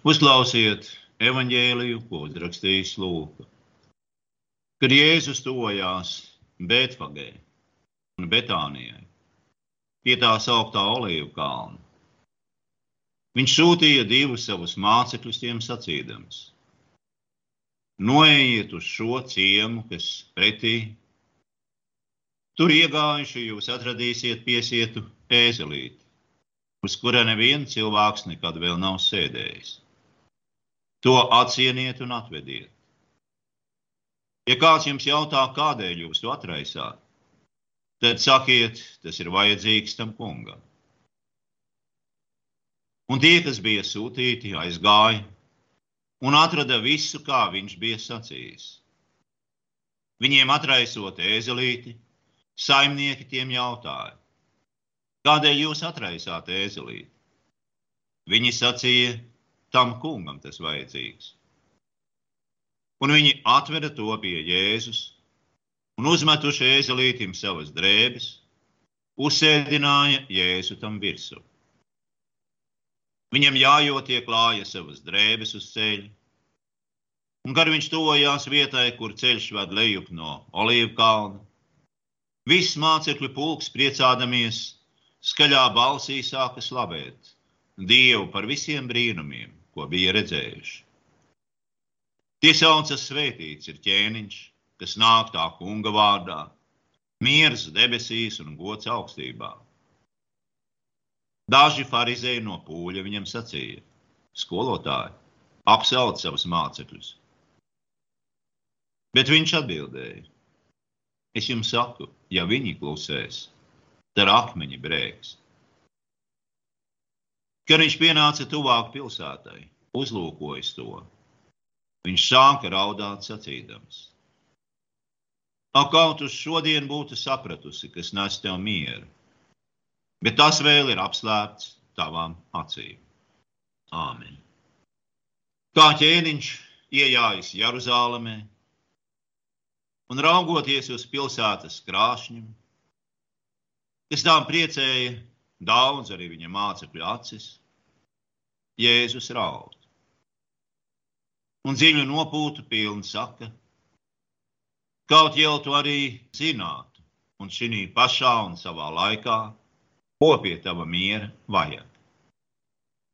Uzklausiet evaņģēliju, ko uzrakstījis Lūks. Kad Jēzus tojās Bētfagē un Betānijai, pie tā sauktā olīvu kalna, viņš sūtīja divus savus mācekļus tiem sacīdams: Noejiet uz šo ciemu, kas pretī. Tur iegājuši jūs atradīsiet piesietu ēzelīti, uz kura neviens cilvēks nekad vēl nav sēdējis. To atsieniet un atvediet. Ja kāds jums jautā, kādēļ jūs to atraisāt, tad sakiet, tas ir vajadzīgs tam kungam. Un tie, kas bija sūtīti, aizgāja un atrada visu, kā viņš bija sacījis. Viņiem atraisot ēzelīti, saimnieki tiem jautāja, kādēļ jūs atraisāt ēzelīti? Viņi sacīja, tam kungam tas vajadzīgs. Un viņi atveda to pie Jēzus un uzmetuši ēzelītim savas drēbes, uzsēdināja Jēzu tam virsū. Viņam jājot ieklāja savas drēbes uz ceļa, un kad viņš tojās vietai, kur ceļš ved lejup no olīvu kalna, viss mācekļu pulks priecādamies, skaļā balsī sāka slavēt Dievu par visiem brīnumiem, ko bija redzējuši. Tie saucas svētīts ir ķēniņš, kas nāk tā kunga vārdā, miers debesīs un gods augstībā. Daži farizēji no pūļa viņam sacīja: Skolotāji, apsauc savus mācekļus. Bet viņš atbildēja: Es jums saku, ja viņi klusēs, tad akmeņi brēks. Kad viņš pienāca tuvāk pilsētai, uzlūkojis to, viņš sāka raudāt sacīdams. Ak, kaut uz šodien būtu sapratusi, kas nes tev mieru, bet tas vēl ir apslēpts tavām acīm. Āmen. Kā ķēniņš iejājis Jeruzalemē un raugoties uz pilsētas krāšņiem, kas tām priecēja daudz arī viņa mācekļu acis, Jēzus raud. Un dziļu nopūtu pilni saka, kaut jau tu arī zinātu, un šī pašā un savā laikā, ko pie tava miera vajag.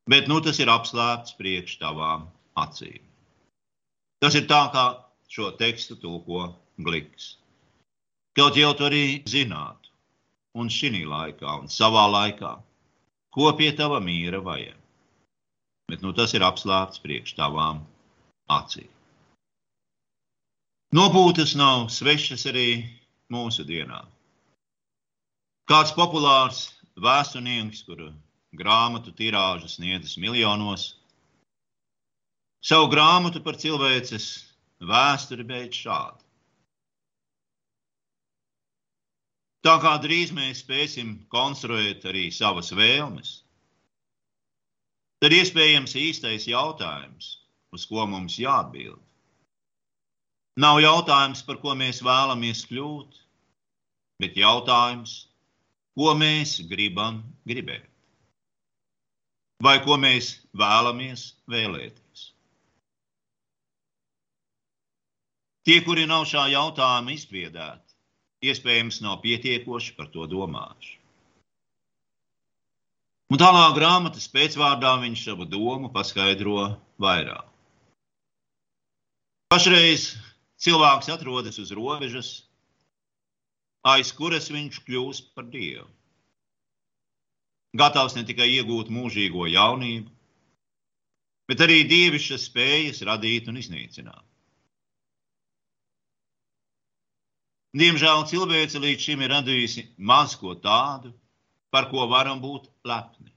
Bet nu tas ir apslēpts priekš tavām acīm. Tas ir tā, kā šo tekstu tulko Gliks. Kaut jau tu arī zinātu, un šī laikā, un savā laikā, ko pie tava miera vajag bet nu, tas ir apslēpts priekš tavām acīm. Nopūtas nav svešas arī mūsu dienā. Kāds populārs vēsturnieks, kuru grāmatu tirāžas sniedzas miljonos, savu grāmatu par cilvēces vēsturi beidz šādi. Tā kā drīz mēs spēsim konstruēt arī savas vēlmes, tad iespējams īstais jautājums, uz ko mums jāatbild. Nav jautājums, par ko mēs vēlamies kļūt, bet jautājums, ko mēs gribam gribēt. Vai ko mēs vēlamies vēlēties. Tie, kuri nav šā jautājuma izbiedēti, iespējams, nav pietiekoši par to domājuši. Un tālāk grāmatas pēcvārdā viņš savu domu paskaidro vairāk. Pašreiz cilvēks atrodas uz robežas, aiz kuras viņš kļūst par dievu. Gatavs ne tikai iegūt mūžīgo jaunību, bet arī dievišķas spējas radīt un iznīcināt. Diemžēl cilvēce līdz šim ir radījusi maz ko tādu, par ko varam būt lepni.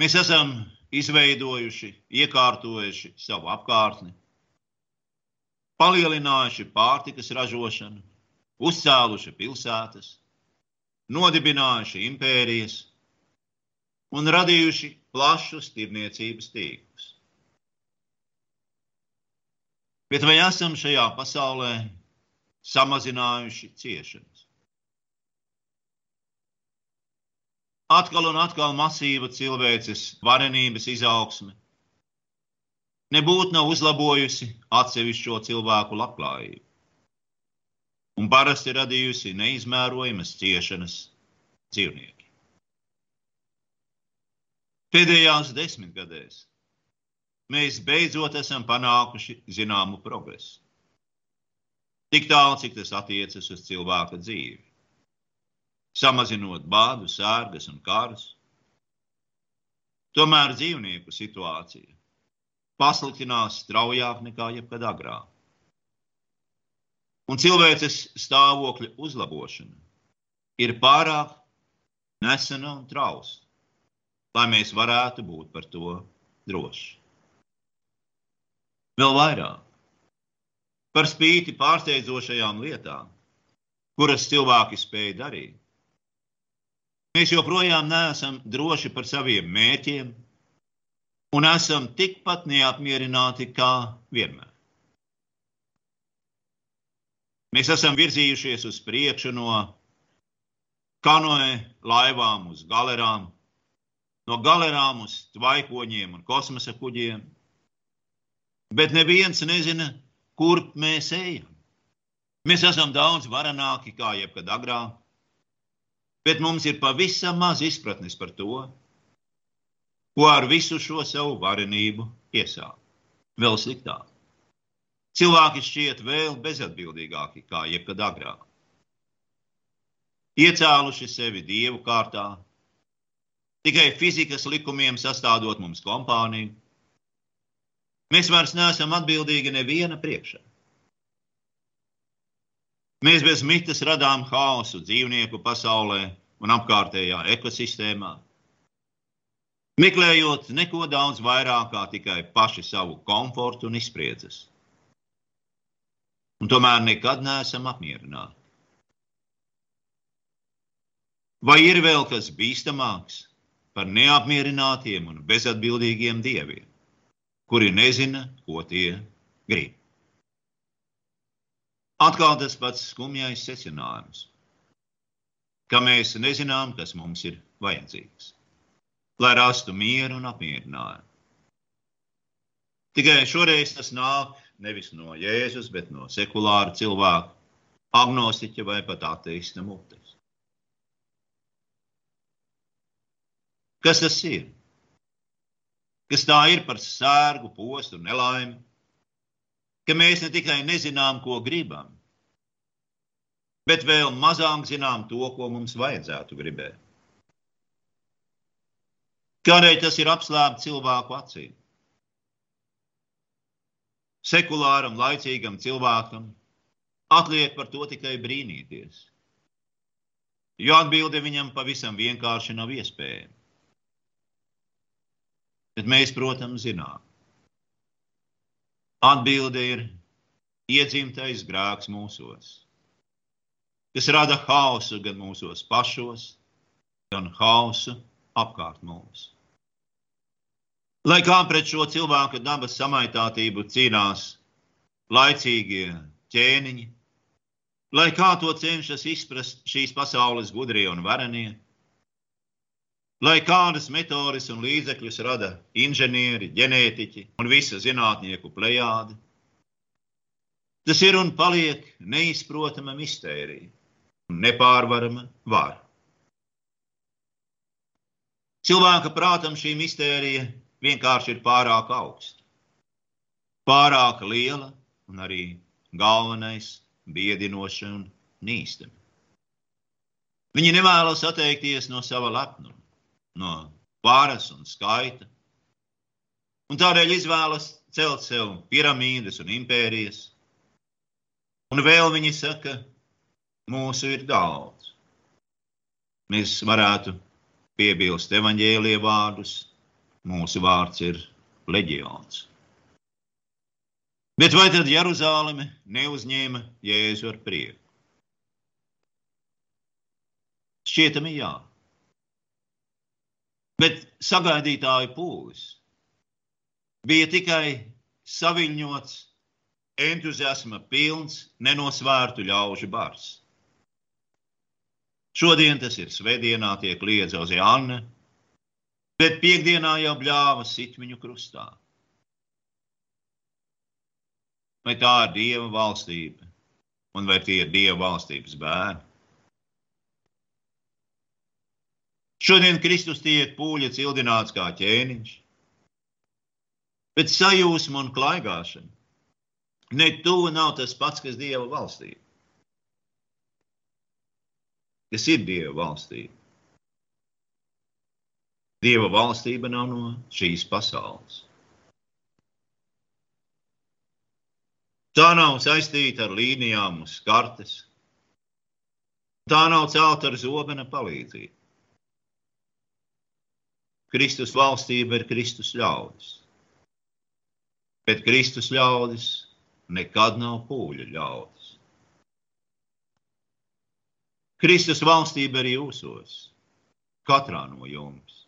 Mēs esam izveidojuši, iekārtojuši savu apkārtni, palielinājuši pārtikas ražošanu, uzcēluši pilsētas, nodibinājuši impērijas un radījuši plašus tirniecības tīklus. Bet vai esam šajā pasaulē samazinājuši ciešanas? Atkal un atkal masīva cilvēces varenības izaugsme nebūtu nav uzlabojusi atsevišķo cilvēku labklājību un parasti radījusi neizmērojamas ciešanas dzīvnieki. Pēdējās desmitgadēs mēs beidzot esam panākuši zināmu progresu. Tik tālu, cik tas attiecas uz cilvēka dzīvi. Samazinot bādu, sērgas un kārus. Tomēr dzīvnieku situācija pasliktinās straujāk nekā jebkad agrāk. Un cilvēces stāvokļa uzlabošana ir pārāk nesena un trausa, lai mēs varētu būt par to droši. Vēl vairāk par spīti pārsteidzošajām lietām, kuras cilvēki spēja darīt. Mēs joprojām neesam droši par saviem mērķiem un esam tikpat neapmierināti kā vienmēr. Mēs esam virzījušies uz priekšu no kanoe laivām uz galerām, no galerām uz tvaikoņiem un kosmosa kuģiem, bet neviens nezina, kurp mēs ejam. Mēs esam daudz varenāki kā jebkad agrāk, bet mums ir pavisam maz izpratnes par to, ko ar visu šo savu varenību iesāk. Vēl sliktāk. Cilvēki šķiet vēl bezatbildīgāki kā jebkad agrāk. Iecēluši sevi dievu kārtā, tikai fizikas likumiem sastādot mums kompāniju. Mēs vairs neesam atbildīgi neviena priekšā. Mēs bez mitas radām haosu dzīvnieku pasaulē un apkārtējā ekosistēmā meklējot neko daudz vairāk kā tikai paši savu komfortu un izpriedzes. Un tomēr nekad neesam apmierināti. Vai ir vēl kas bīstamāks par neapmierinātiem un bezatbildīgiem dieviem, kuri nezina, ko tie grib? Atkal tas pats skumjais secinājums, ka mēs nezinām, kas mums ir vajadzīgs lai rastu mieru un apmierinājumu. Tikai šoreiz tas nāk nevis no Jēzus, bet no sekulāra cilvēka, agnostiķa vai pat ateista mutes. Kas tas ir? Kas tā ir par sērgu, postu un nelaimi? Ka mēs ne tikai nezinām, ko gribam, bet vēl mazāk zinām to, ko mums vajadzētu gribēt. Kādēļ tas ir apslēpts cilvēku acīm? Sekulāram, laicīgam cilvēkam atliek par to tikai brīnīties. Jo atbilde viņam pavisam vienkārši nav iespējama. Bet mēs, protams, zinām, atbilde ir iedzimtais grēks mūsos, kas rada hausu gan mūsos pašos, gan hausu apkārt mums. Lai kā pret šo cilvēku dabas samaitātību cīnās laicīgie ķēniņi, lai kā to cenšas izprast šīs pasaules gudrie un varenie, lai kādas metodas un līdzekļus rada inženieri, ģenētiķi un visa zinātnieku plejāde. Tas ir un paliek neizprotama mistērija un nepārvarama vara. Cilvēka prātam šī mistērija vienkārši ir pārāk augsta, pārāk liela un arī galvenais biedinoša un nīstama. Viņi nevēlas atteikties no sava lepnuma, no varas un skaita, un tādēļ izvēlas celt sev piramīdas un impērijas. Un vēl viņi saka, mūsu ir daudz. Mēs varētu piebilst evaņģēlie vārdus, mūsu vārds ir leģions. Bet vai tad Jeruzaleme neuzņēma Jēzu ar prieku? Šķietami jā. Bet sagaidītāju pūlis bija tikai saviņots, entuziasma pilns, nenosvērtu ļaužu bars. Šodien tas ir svētdienā, tiek liedza uz Jānu, bet piekdienā jau bļāva sit viņu krustā. Vai tā ir Dieva valstība, un vai tie ir Dieva valstības bērni? Šodien Kristus tiek pūļa cildināts kā ķēniņš, bet sajūsma un klaigāšana ne tuvu nav tas pats, kas Dieva valstība. Kas ir Dieva valstība? Dieva valstība nav no šīs pasaules. Tā nav saistīta ar līnijām uz kartes. Tā nav celta ar zobena palīdzību. Kristus valstība ir Kristus ļaudis. Bet Kristus ļaudis nekad nav pūļu ļaudis. Kristus valstība ir jūsos, katrā no jums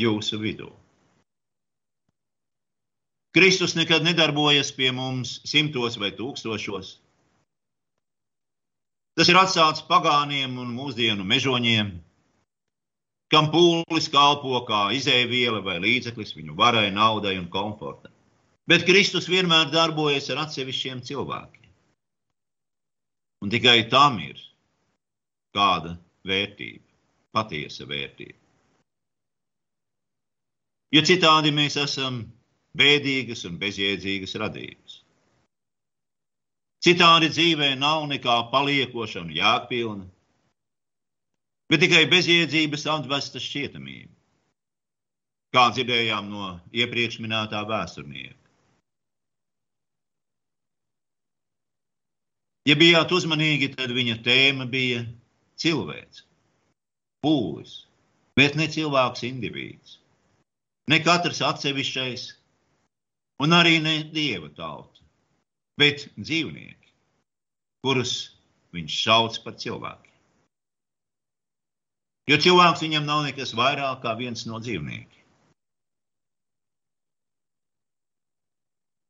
jūsu vidū. Kristus nekad nedarbojas pie mums simtos vai tūkstošos. Tas ir atstāts pagāniem un mūsdienu mežoņiem, kam pūlis kalpo kā izēviela vai līdzeklis viņu varai, naudai un komfortam. Bet Kristus vienmēr darbojas ar atsevišķiem cilvēkiem. Un tikai tam ir kāda vērtība, patiesa vērtība. Jo citādi mēs esam bēdīgas un bezjēdzīgas radības. Citādi dzīvē nav nekā paliekoša un jāpilna, bet tikai bezjēdzības atvesta šķietamība, kā dzirdējām no iepriekš minētā vēsturnieka. Ja bijāt uzmanīgi, tad viņa tēma bija cilvēks, pūlis, bet ne cilvēks indivīds ne katrs atsevišķais, un arī ne dieva tauta, bet dzīvnieki, kurus viņš sauc par cilvēkiem. Jo cilvēks viņam nav nekas vairāk kā viens no dzīvniekiem.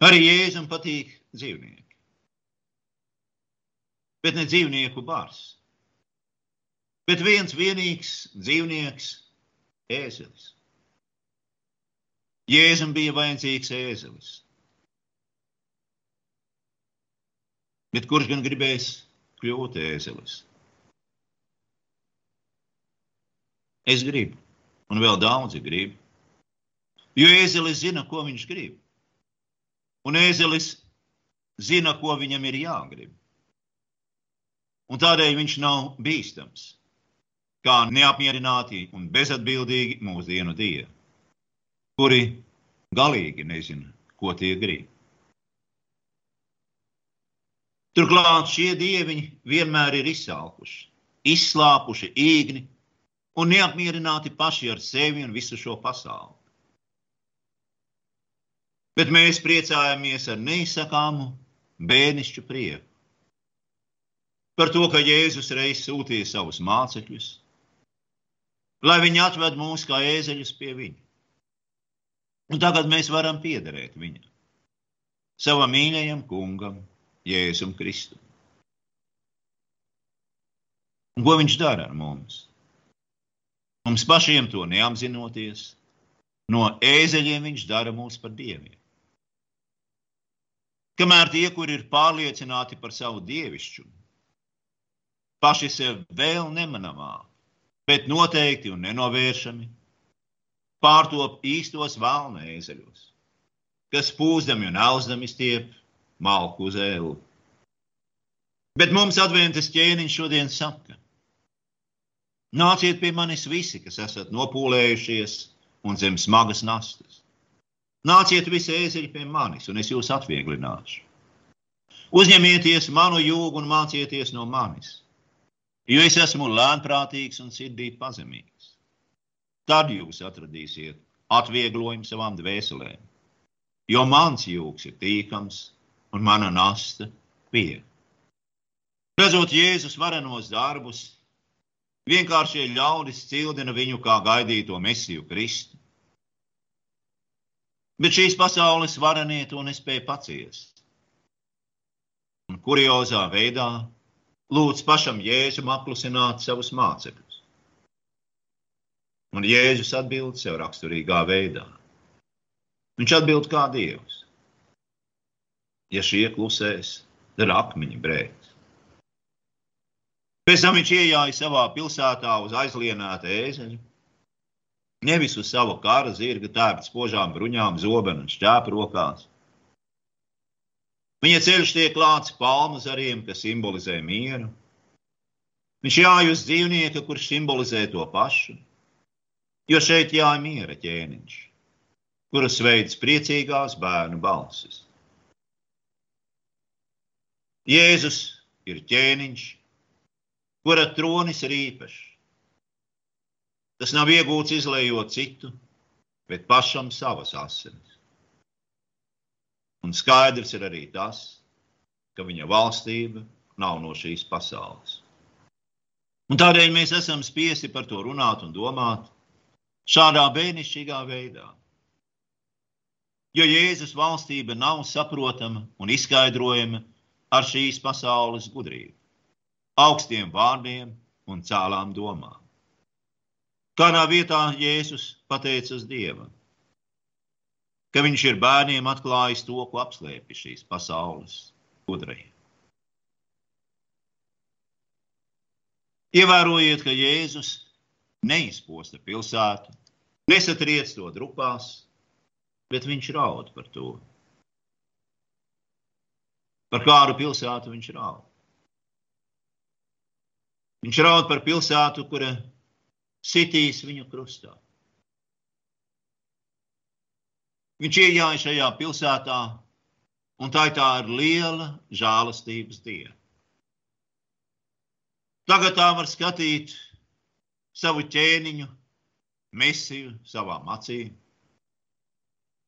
Arī Jēzum patīk dzīvnieki. Bet ne dzīvnieku bars. Bet viens vienīgs dzīvnieks, ēzelis. Jēzum bija vajadzīgs ēzelis. Bet kurš gan gribēs kļūt ēzelis? Es gribu, un vēl daudzi grib. Jo ēzelis zina, ko viņš grib. Un ēzelis zina, ko viņam ir jāgrib. Un tādēļ viņš nav bīstams, kā neapmierināti un bezatbildīgi mūsdienu dievi kuri galīgi nezina, ko tie grib. Turklāt šie dieviņi vienmēr ir izsalkuši, izslāpuši īgni un neapmierināti paši ar sevi un visu šo pasauli. Bet mēs priecājamies ar neizsakāmu bērnišķu prieku par to, ka Jēzus reiz sūtīja savus mācekļus, lai viņi atved mūs kā ēzeļus pie viņa. Un tagad mēs varam piederēt viņam, savam mīļajam kungam, Jēzum Kristum. Un ko viņš dara ar mums? Mums pašiem to neapzinoties, no ēzeļiem viņš dara mūs par dieviem. Kamēr tie, kur ir pārliecināti par savu dievišķumu, paši sev vēl nemanamāk, bet noteikti un nenovēršami pārtop īstos valna ezeļos, kas pūzdami un auzdami stiep malku uz ēlu. Bet mums adventas ķēniņš šodien saka: Nāciet pie manis visi, kas esat nopūlējušies un zem smagas nastas. Nāciet visi ēzeļi pie manis, un es jūs atvieglināšu. Uzņemieties manu jūgu un mācieties no manis, jo es esmu lēnprātīgs un sirdī pazemīgs Tad jūs atradīsiet atvieglojumu savām dvēselēm. Jo mans jūgs ir tīkams un mana nasta viegla. Redzot Jēzus varenos darbus, vienkāršie ļaudis cildina viņu kā gaidīto mesiju Kristu. Bet šīs pasaules varenie to nespēja paciest. Un kuriozā veidā lūdz pašam Jēzum apklusināt savus mācekļus. Un Jēzus atbild sev raksturīgā veidā. Viņš atbild kā Dievs. Ja šie klusēs, tad akmeņi brēks. Pēc tam viņš ienāca savā pilsētā uz aizlienāta ēzeļa. Nevis uz savu kara zirga, tērpta spožām bruņām, zobenu un šķēpu rokās. Viņa ceļš tiek klāts palmu zariem, kas simbolizē mieru. Viņš jāj uz dzīvnieka, kurš simbolizē to pašu, jo šeit jāj miera ķēniņš, kuras veids priecīgās bērnu balsis. Jēzus ir ķēniņš, kura tronis ir īpašs. Tas nav iegūts izlējot citu, bet pašam savas asinis. Un skaidrs ir arī tas, ka viņa valstība nav no šīs pasaules. Un tādēļ mēs esam spiesti par to runāt un domāt šādā bērnišķīgā veidā. Jo Jēzus valstība nav saprotama un izskaidrojama ar šīs pasaules gudrību, augstiem vārdiem un cēlām domām. Kādā vietā Jēzus pateicas Dievam, ka viņš ir bērniem atklājis to, ko apslēpj šīs pasaules gudrajiem. Ievērojiet, ka Jēzus neizposta pilsētu, nesatriec to drupās, bet viņš raud par to. Par kādu pilsētu viņš raud? Viņš raud par pilsētu, kura sitīs viņu krustā. Viņš ienāca šajā pilsētā, un tā, tā ir liela žēlastības diena. Tagad tā var skatīt savu ķēniņu, mesiju savā acīm.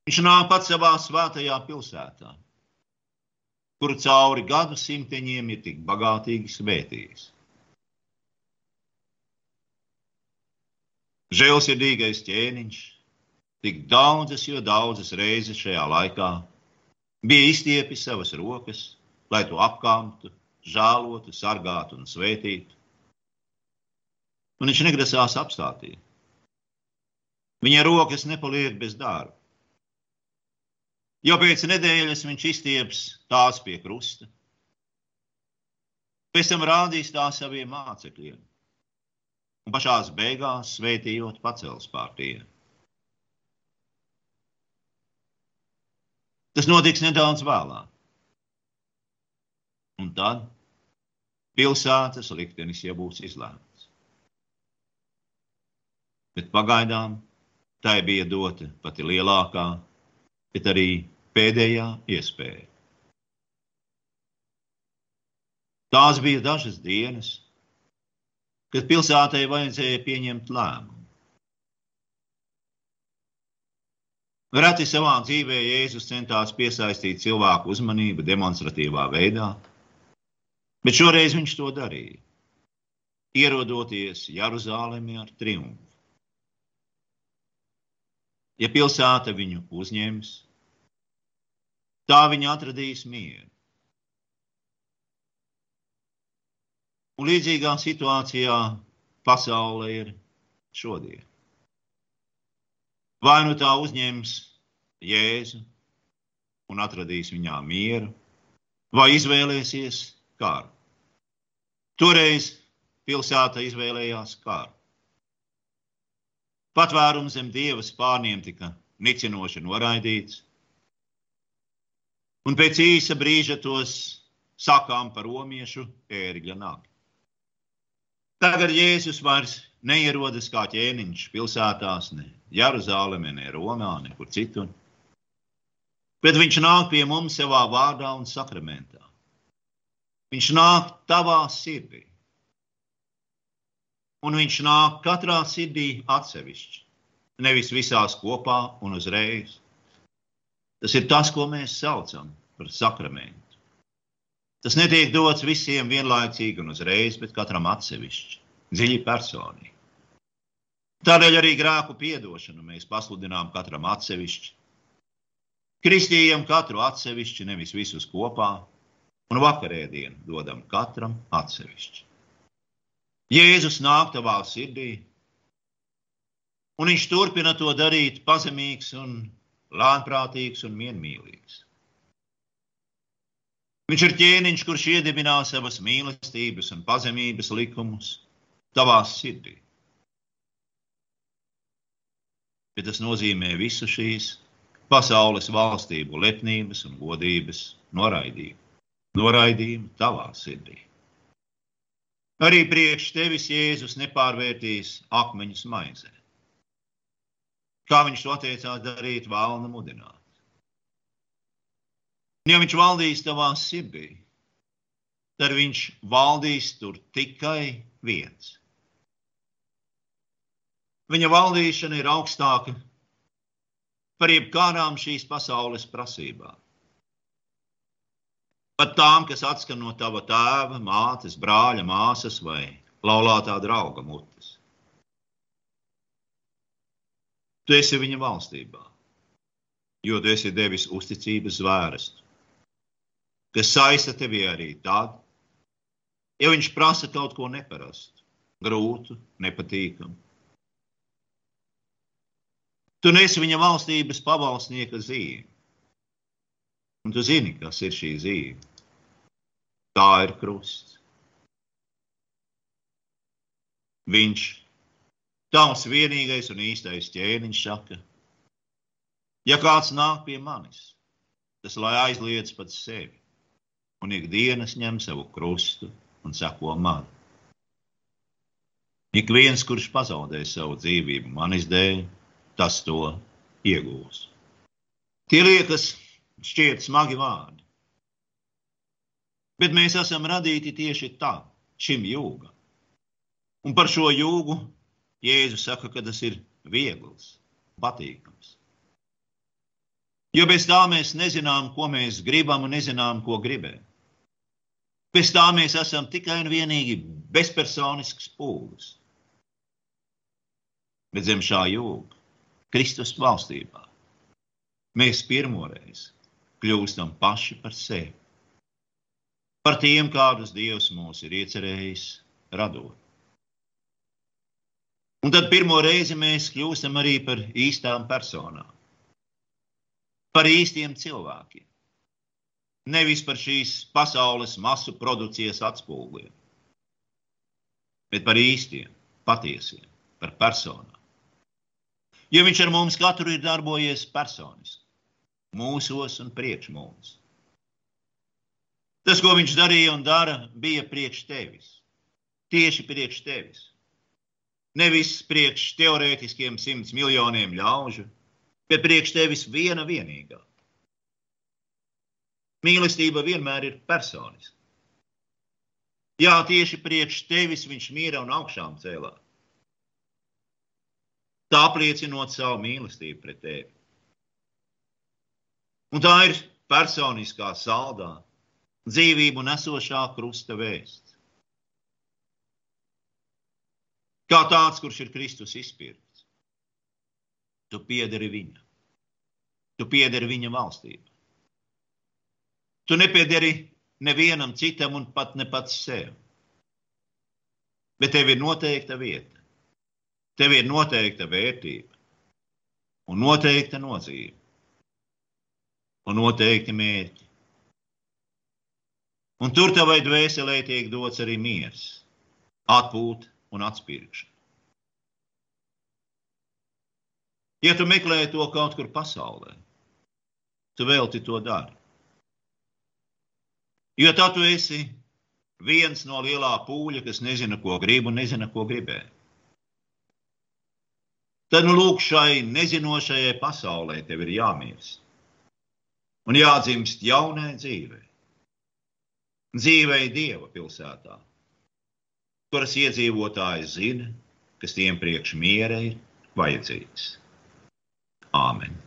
Viņš nāk pats savā svētajā pilsētā, kuru cauri gadu simteņiem ir tik bagātīgi svētījis. Žēlsirdīgais ķēniņš, tik daudzas, jo daudzas reizes šajā laikā bija izstiepis savas rokas, lai to apkārtu, žēlotu, sargātu un svētītu. Un viņš negrasās apstāties. Viņa rokas nepaliek bez darba. Jau pēc nedēļas viņš izstieps tās pie krusta. Pēc tam rādīs tās saviem mācekļiem un pašā beigās svētījot pacels pār tiem. Tas notiks nedaudz vēlāk. Un tad pilsētas liktenis jau būs izlēmts. Bet pagaidām tai bija dota pati lielākā, bet arī pēdējā iespēja. Tās bija dažas dienas, kad pilsētai vajadzēja pieņemt lēmumu. Reti savā dzīvē Jēzus centās piesaistīt cilvēku uzmanību demonstratīvā veidā, bet šoreiz viņš to darīja, ierodoties Jeruzalemē ar triumfu. Ja pilsēta viņu uzņems, tā viņa atradīs mieru. Un līdzīgā situācijā pasaule ir šodien. Vai nu tā uzņems Jēzu un atradīs viņā mieru, vai izvēlēsies karu. Toreiz pilsēta izvēlējās karu. Patvērums zem dieva spārniem tika nicinoši noraidīts, un pēc īsa brīža tos sakām par romiešu ērgļa nākli. Tagad Jēzus vairs neierodas kā ķēniņš pilsētās, ne Jeruzalemē, ne Romā, nekur citur. Bet viņš nāk pie mums savā vārdā un sakramentā. Viņš nāk tavā sirdī. Un viņš nāk katrā sirdī atsevišķi, nevis visās kopā un uzreiz. Tas ir tas, ko mēs saucam par sakramentu. Tas netiek dots visiem vienlaicīgi un uzreiz, bet katram atsevišķi, dziļi personīgi. Tādēļ arī grēku piedošanu mēs pasludinām katram atsevišķi. Kristījam katru atsevišķi, nevis visus kopā, un vakarēdienu dodam katram atsevišķi. Jēzus nāk tavā sirdī, un viņš turpina to darīt pazemīgs un lēnprātīgs un miermīlīgs. Viņš ir ķēniņš, kurš iedibinā savas mīlestības un pazemības likumus tavā sirdī. Bet tas nozīmē visu šīs pasaules valstību lepnības un godības noraidību. Noraidījumu tavā sirdī. Arī priekš tevis Jēzus nepārvērtīs akmeņus maizē. Kā viņš to attiecās darīt, vēlna mudināt. Un ja viņš valdīs tavā sirdī, tad viņš valdīs tur tikai viens. Viņa valdīšana ir augstāka par jebkādām šīs pasaules prasībām. Pat tām, kas atskan no tava tēva, mātes, brāļa, māsas vai laulātā drauga mutes. Tu esi viņa valstībā, jo tu esi devis uzticības zvērstu, kas saista tevi arī tad, ja viņš prasa kaut ko neparastu, grūtu, nepatīkamu. Tu nesi viņa valstības pavalsnieka zīme. Un tu zini, kas ir šī zīme. Tā ir krusts. Viņš, tavs vienīgais un īstais ķēniņš, saka, ja kāds nāk pie manis, tas lai aizliedz pats sevi un ikdienas ņem savu krustu un sako man. Ik viens, kurš pazaudē savu dzīvību manis dēļ, tas to iegūs. Tie liekas šķiet smagi vārdi. Bet mēs esam radīti tieši tā, šim jūgam. Un par šo jūgu Jēzus saka, ka tas ir viegls, patīkams. Jo bez tā mēs nezinām, ko mēs gribam, un nezinām, ko gribēt. Bez tā mēs esam tikai un vienīgi bezpersonisks pūlis. Bet zem šā jūga Kristus valstībā. Mēs pirmoreiz kļūstam paši par sevi, par tiem, kādus Dievs mūs ir iecerējis radot. Un tad pirmo reizi mēs kļūstam arī par īstām personām, par īstiem cilvēkiem. Nevis par šīs pasaules masu produkcijas atspūgļiem, bet par īstiem, patiesiem, par personām jo viņš ar mums katru ir darbojies personiski, mūsos un priekš mums. Tas, ko viņš darīja un dara, bija priekš tevis. Tieši priekš tevis. Nevis priekš teorētiskiem simts miljoniem ļaužu, bet priekš tevis viena vienīgā. Mīlestība vienmēr ir personiska. Jā, tieši priekš tevis viņš mīra un augšām cēlās tā apliecinot savu mīlestību pret tevi. Un tā ir personiskā saldā, dzīvību nesošā krusta vēsts. Kā tāds, kurš ir Kristus izpirkts, tu piederi viņam, tu piederi viņa valstībai. Tu nepiederi nevienam citam un pat ne pats sev. Bet tev ir noteikta vieta Tev ir noteikta vērtība, un noteikta nozīme, un noteikti mērķi. Un tur tavai dvēselē tiek dots arī miers, atpūta un atspirkšana. Ja tu meklē to kaut kur pasaulē, tu velti to dari. Jo tad tu esi viens no lielā pūļa, kas nezina, ko grib un nezina, ko gribēt tad nu lūk šai nezinošajai pasaulē tev ir jāmirst un jādzimst jaunai dzīvei. Dzīvei Dieva pilsētā, kuras iedzīvotāji zina, kas tiem priekš miera ir vajadzīgs. Āmen!